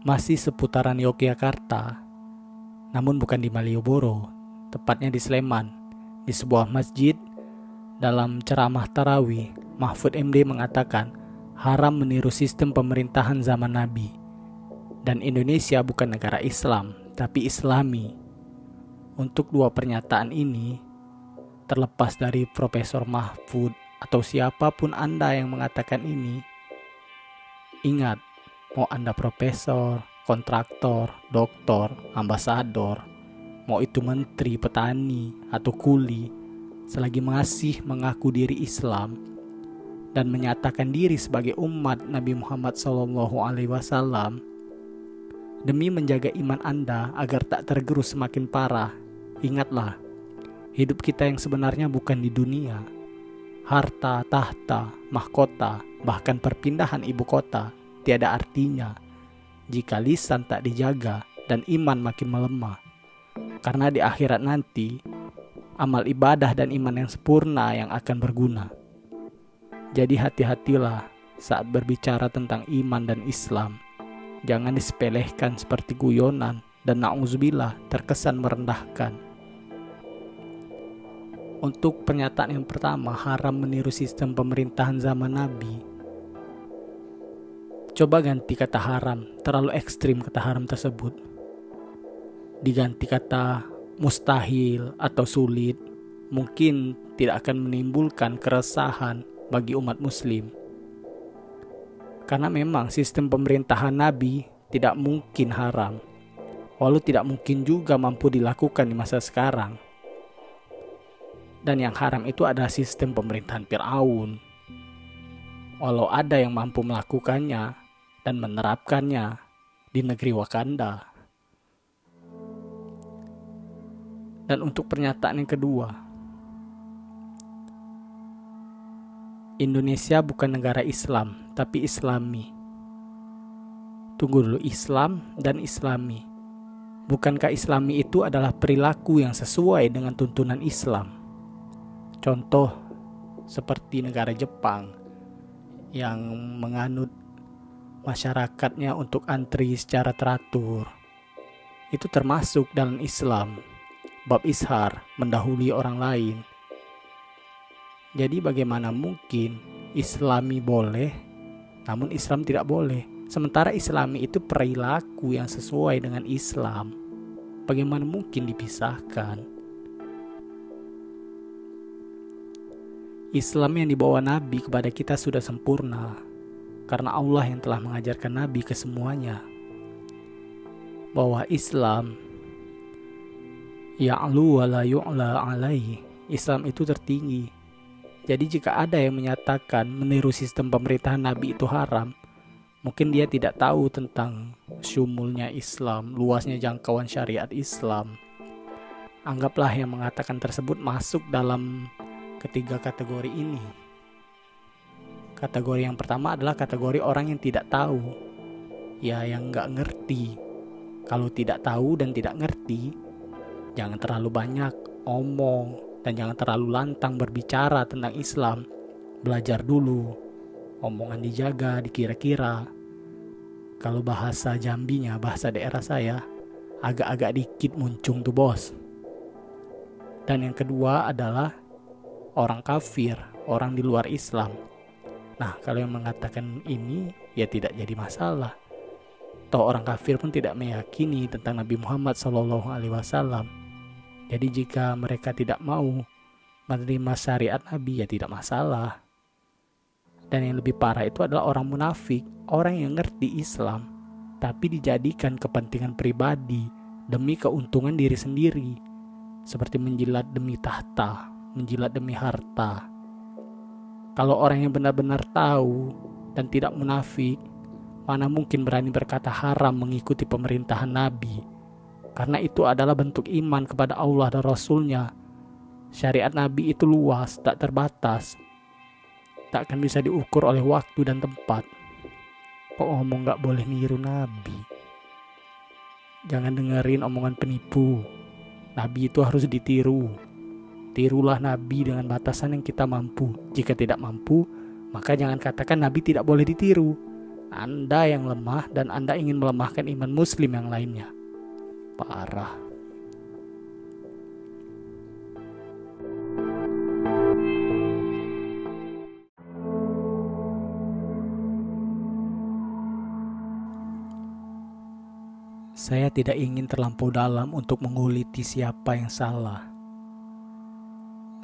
masih seputaran Yogyakarta, namun bukan di Malioboro, tepatnya di Sleman, di sebuah masjid. Dalam ceramah tarawih, Mahfud MD mengatakan haram meniru sistem pemerintahan zaman Nabi. Dan Indonesia bukan negara Islam, tapi Islami. Untuk dua pernyataan ini, terlepas dari Profesor Mahfud atau siapa pun Anda yang mengatakan ini, ingat mau Anda profesor, kontraktor, doktor, ambasador, mau itu menteri, petani, atau kuli, selagi masih mengaku diri Islam dan menyatakan diri sebagai umat Nabi Muhammad SAW, demi menjaga iman Anda agar tak tergerus semakin parah, ingatlah, hidup kita yang sebenarnya bukan di dunia. Harta, tahta, mahkota, bahkan perpindahan ibu kota tiada artinya jika lisan tak dijaga dan iman makin melemah. Karena di akhirat nanti, amal ibadah dan iman yang sempurna yang akan berguna. Jadi hati-hatilah saat berbicara tentang iman dan Islam. Jangan disepelekan seperti guyonan dan na'udzubillah terkesan merendahkan. Untuk pernyataan yang pertama, haram meniru sistem pemerintahan zaman Nabi Coba ganti kata haram, terlalu ekstrim kata haram tersebut. Diganti kata mustahil atau sulit, mungkin tidak akan menimbulkan keresahan bagi umat muslim. Karena memang sistem pemerintahan Nabi tidak mungkin haram, walau tidak mungkin juga mampu dilakukan di masa sekarang. Dan yang haram itu adalah sistem pemerintahan Fir'aun. Walau ada yang mampu melakukannya, dan menerapkannya di negeri Wakanda. Dan untuk pernyataan yang kedua, Indonesia bukan negara Islam, tapi Islami. Tunggu dulu, Islam dan Islami. Bukankah Islami itu adalah perilaku yang sesuai dengan tuntunan Islam? Contoh seperti negara Jepang yang menganut masyarakatnya untuk antri secara teratur. Itu termasuk dalam Islam. Bab ishar mendahului orang lain. Jadi bagaimana mungkin Islami boleh, namun Islam tidak boleh. Sementara Islami itu perilaku yang sesuai dengan Islam. Bagaimana mungkin dipisahkan? Islam yang dibawa Nabi kepada kita sudah sempurna karena Allah yang telah mengajarkan Nabi ke semuanya bahwa Islam ya'lu wa la yu'la alaihi. Islam itu tertinggi. Jadi jika ada yang menyatakan meniru sistem pemerintahan Nabi itu haram mungkin dia tidak tahu tentang syumulnya Islam luasnya jangkauan syariat Islam. Anggaplah yang mengatakan tersebut masuk dalam ketiga kategori ini Kategori yang pertama adalah kategori orang yang tidak tahu, ya yang nggak ngerti. Kalau tidak tahu dan tidak ngerti, jangan terlalu banyak omong dan jangan terlalu lantang berbicara tentang Islam. Belajar dulu, omongan dijaga, dikira-kira. Kalau bahasa Jambinya, bahasa daerah saya, agak-agak dikit muncung tuh bos. Dan yang kedua adalah orang kafir, orang di luar Islam Nah, kalau yang mengatakan ini ya tidak jadi masalah. Toh orang kafir pun tidak meyakini tentang Nabi Muhammad Shallallahu Alaihi Wasallam. Jadi jika mereka tidak mau menerima syariat Nabi ya tidak masalah. Dan yang lebih parah itu adalah orang munafik, orang yang ngerti Islam, tapi dijadikan kepentingan pribadi demi keuntungan diri sendiri, seperti menjilat demi tahta, menjilat demi harta, kalau orang yang benar-benar tahu dan tidak munafik, mana mungkin berani berkata haram mengikuti pemerintahan Nabi? Karena itu adalah bentuk iman kepada Allah dan Rasulnya. Syariat Nabi itu luas, tak terbatas. Tak akan bisa diukur oleh waktu dan tempat. Kok ngomong gak boleh niru Nabi? Jangan dengerin omongan penipu. Nabi itu harus ditiru. Tirulah Nabi dengan batasan yang kita mampu. Jika tidak mampu, maka jangan katakan Nabi tidak boleh ditiru. Anda yang lemah dan Anda ingin melemahkan iman muslim yang lainnya. Parah. Saya tidak ingin terlampau dalam untuk menguliti siapa yang salah.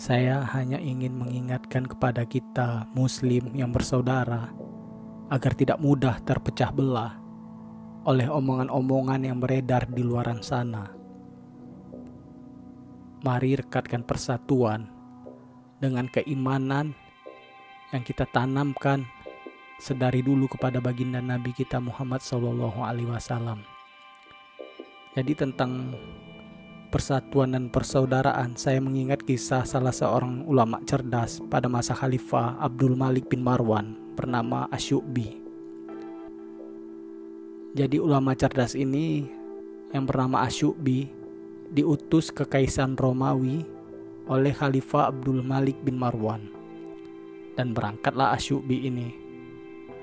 Saya hanya ingin mengingatkan kepada kita, Muslim yang bersaudara, agar tidak mudah terpecah belah oleh omongan-omongan yang beredar di luaran sana. Mari rekatkan persatuan dengan keimanan yang kita tanamkan sedari dulu kepada baginda Nabi kita Muhammad Wasallam. Jadi tentang persatuan dan persaudaraan, saya mengingat kisah salah seorang ulama cerdas pada masa Khalifah Abdul Malik bin Marwan bernama Asyubi. Jadi ulama cerdas ini yang bernama Asyubi diutus ke Kaisar Romawi oleh Khalifah Abdul Malik bin Marwan. Dan berangkatlah Asyubi ini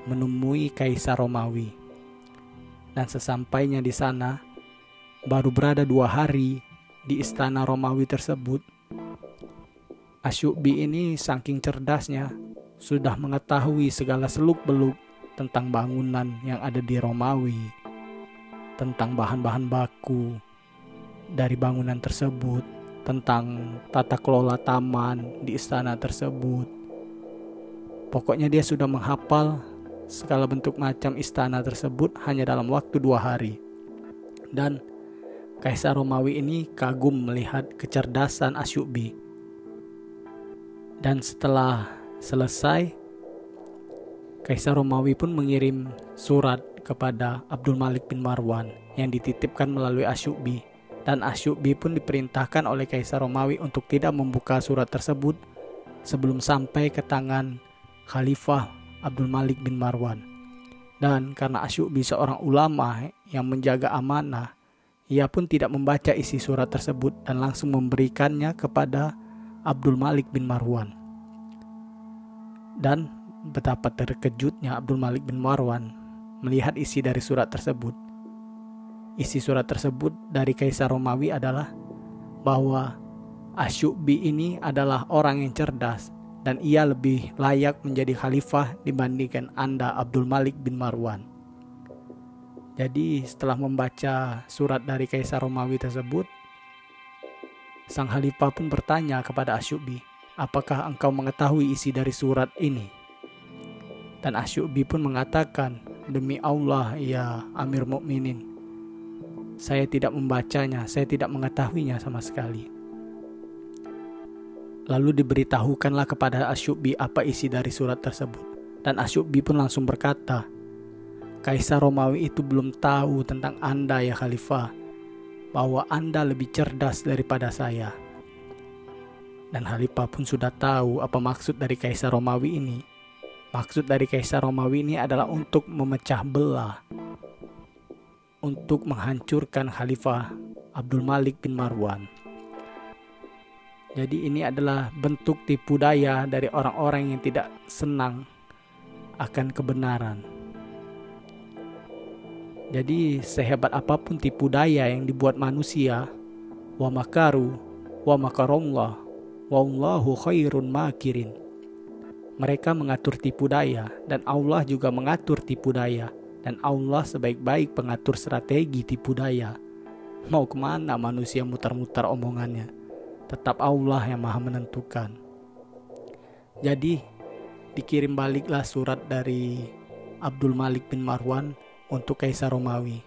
menemui Kaisar Romawi. Dan sesampainya di sana, baru berada dua hari di istana Romawi tersebut, Asyubi ini saking cerdasnya sudah mengetahui segala seluk-beluk tentang bangunan yang ada di Romawi, tentang bahan-bahan baku dari bangunan tersebut, tentang tata kelola taman di istana tersebut. Pokoknya dia sudah menghafal segala bentuk macam istana tersebut hanya dalam waktu dua hari. Dan Kaisar Romawi ini kagum melihat kecerdasan Asyubi. Dan setelah selesai, Kaisar Romawi pun mengirim surat kepada Abdul Malik bin Marwan yang dititipkan melalui Asyubi. Dan Asyubi pun diperintahkan oleh Kaisar Romawi untuk tidak membuka surat tersebut sebelum sampai ke tangan Khalifah Abdul Malik bin Marwan. Dan karena Asyubi seorang ulama yang menjaga amanah, ia pun tidak membaca isi surat tersebut dan langsung memberikannya kepada Abdul Malik bin Marwan. Dan betapa terkejutnya Abdul Malik bin Marwan melihat isi dari surat tersebut. Isi surat tersebut dari Kaisar Romawi adalah bahwa Asyubi ini adalah orang yang cerdas dan ia lebih layak menjadi khalifah dibandingkan Anda Abdul Malik bin Marwan. Jadi setelah membaca surat dari Kaisar Romawi tersebut, Sang Khalifah pun bertanya kepada Asyubi, apakah engkau mengetahui isi dari surat ini? Dan Asyubi pun mengatakan, demi Allah ya Amir Mukminin, saya tidak membacanya, saya tidak mengetahuinya sama sekali. Lalu diberitahukanlah kepada Asyubi apa isi dari surat tersebut. Dan Asyubi pun langsung berkata, Kaisar Romawi itu belum tahu tentang Anda ya Khalifah, bahwa Anda lebih cerdas daripada saya. Dan Khalifah pun sudah tahu apa maksud dari Kaisar Romawi ini. Maksud dari Kaisar Romawi ini adalah untuk memecah belah, untuk menghancurkan Khalifah Abdul Malik bin Marwan. Jadi ini adalah bentuk tipu daya dari orang-orang yang tidak senang akan kebenaran. Jadi sehebat apa pun tipu daya yang dibuat manusia, wa makaru, wa makarullah, wa allahu khairun makirin. Mereka mengatur tipu daya dan Allah juga mengatur tipu daya dan Allah sebaik-baik pengatur strategi tipu daya. Mau ke mana manusia mutar-mutar omongannya? Tetap Allah yang maha menentukan. Jadi dikirim baliklah surat dari Abdul Malik bin Marwan untuk Kaisar Romawi.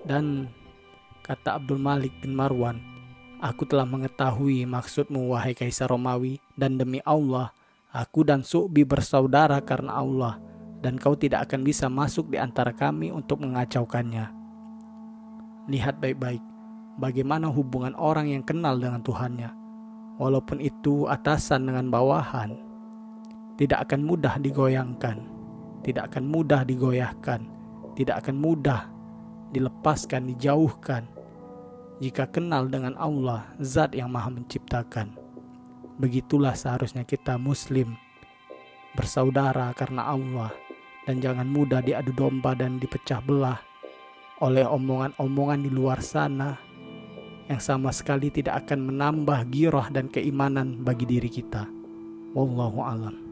Dan kata Abdul Malik bin Marwan, Aku telah mengetahui maksudmu wahai Kaisar Romawi dan demi Allah, aku dan Su'bi bersaudara karena Allah dan kau tidak akan bisa masuk di antara kami untuk mengacaukannya. Lihat baik-baik bagaimana hubungan orang yang kenal dengan Tuhannya. Walaupun itu atasan dengan bawahan, tidak akan mudah digoyangkan tidak akan mudah digoyahkan, tidak akan mudah dilepaskan, dijauhkan jika kenal dengan Allah, Zat yang Maha Menciptakan. Begitulah seharusnya kita Muslim bersaudara karena Allah dan jangan mudah diadu domba dan dipecah belah oleh omongan-omongan di luar sana yang sama sekali tidak akan menambah giroh dan keimanan bagi diri kita. Wallahu alam.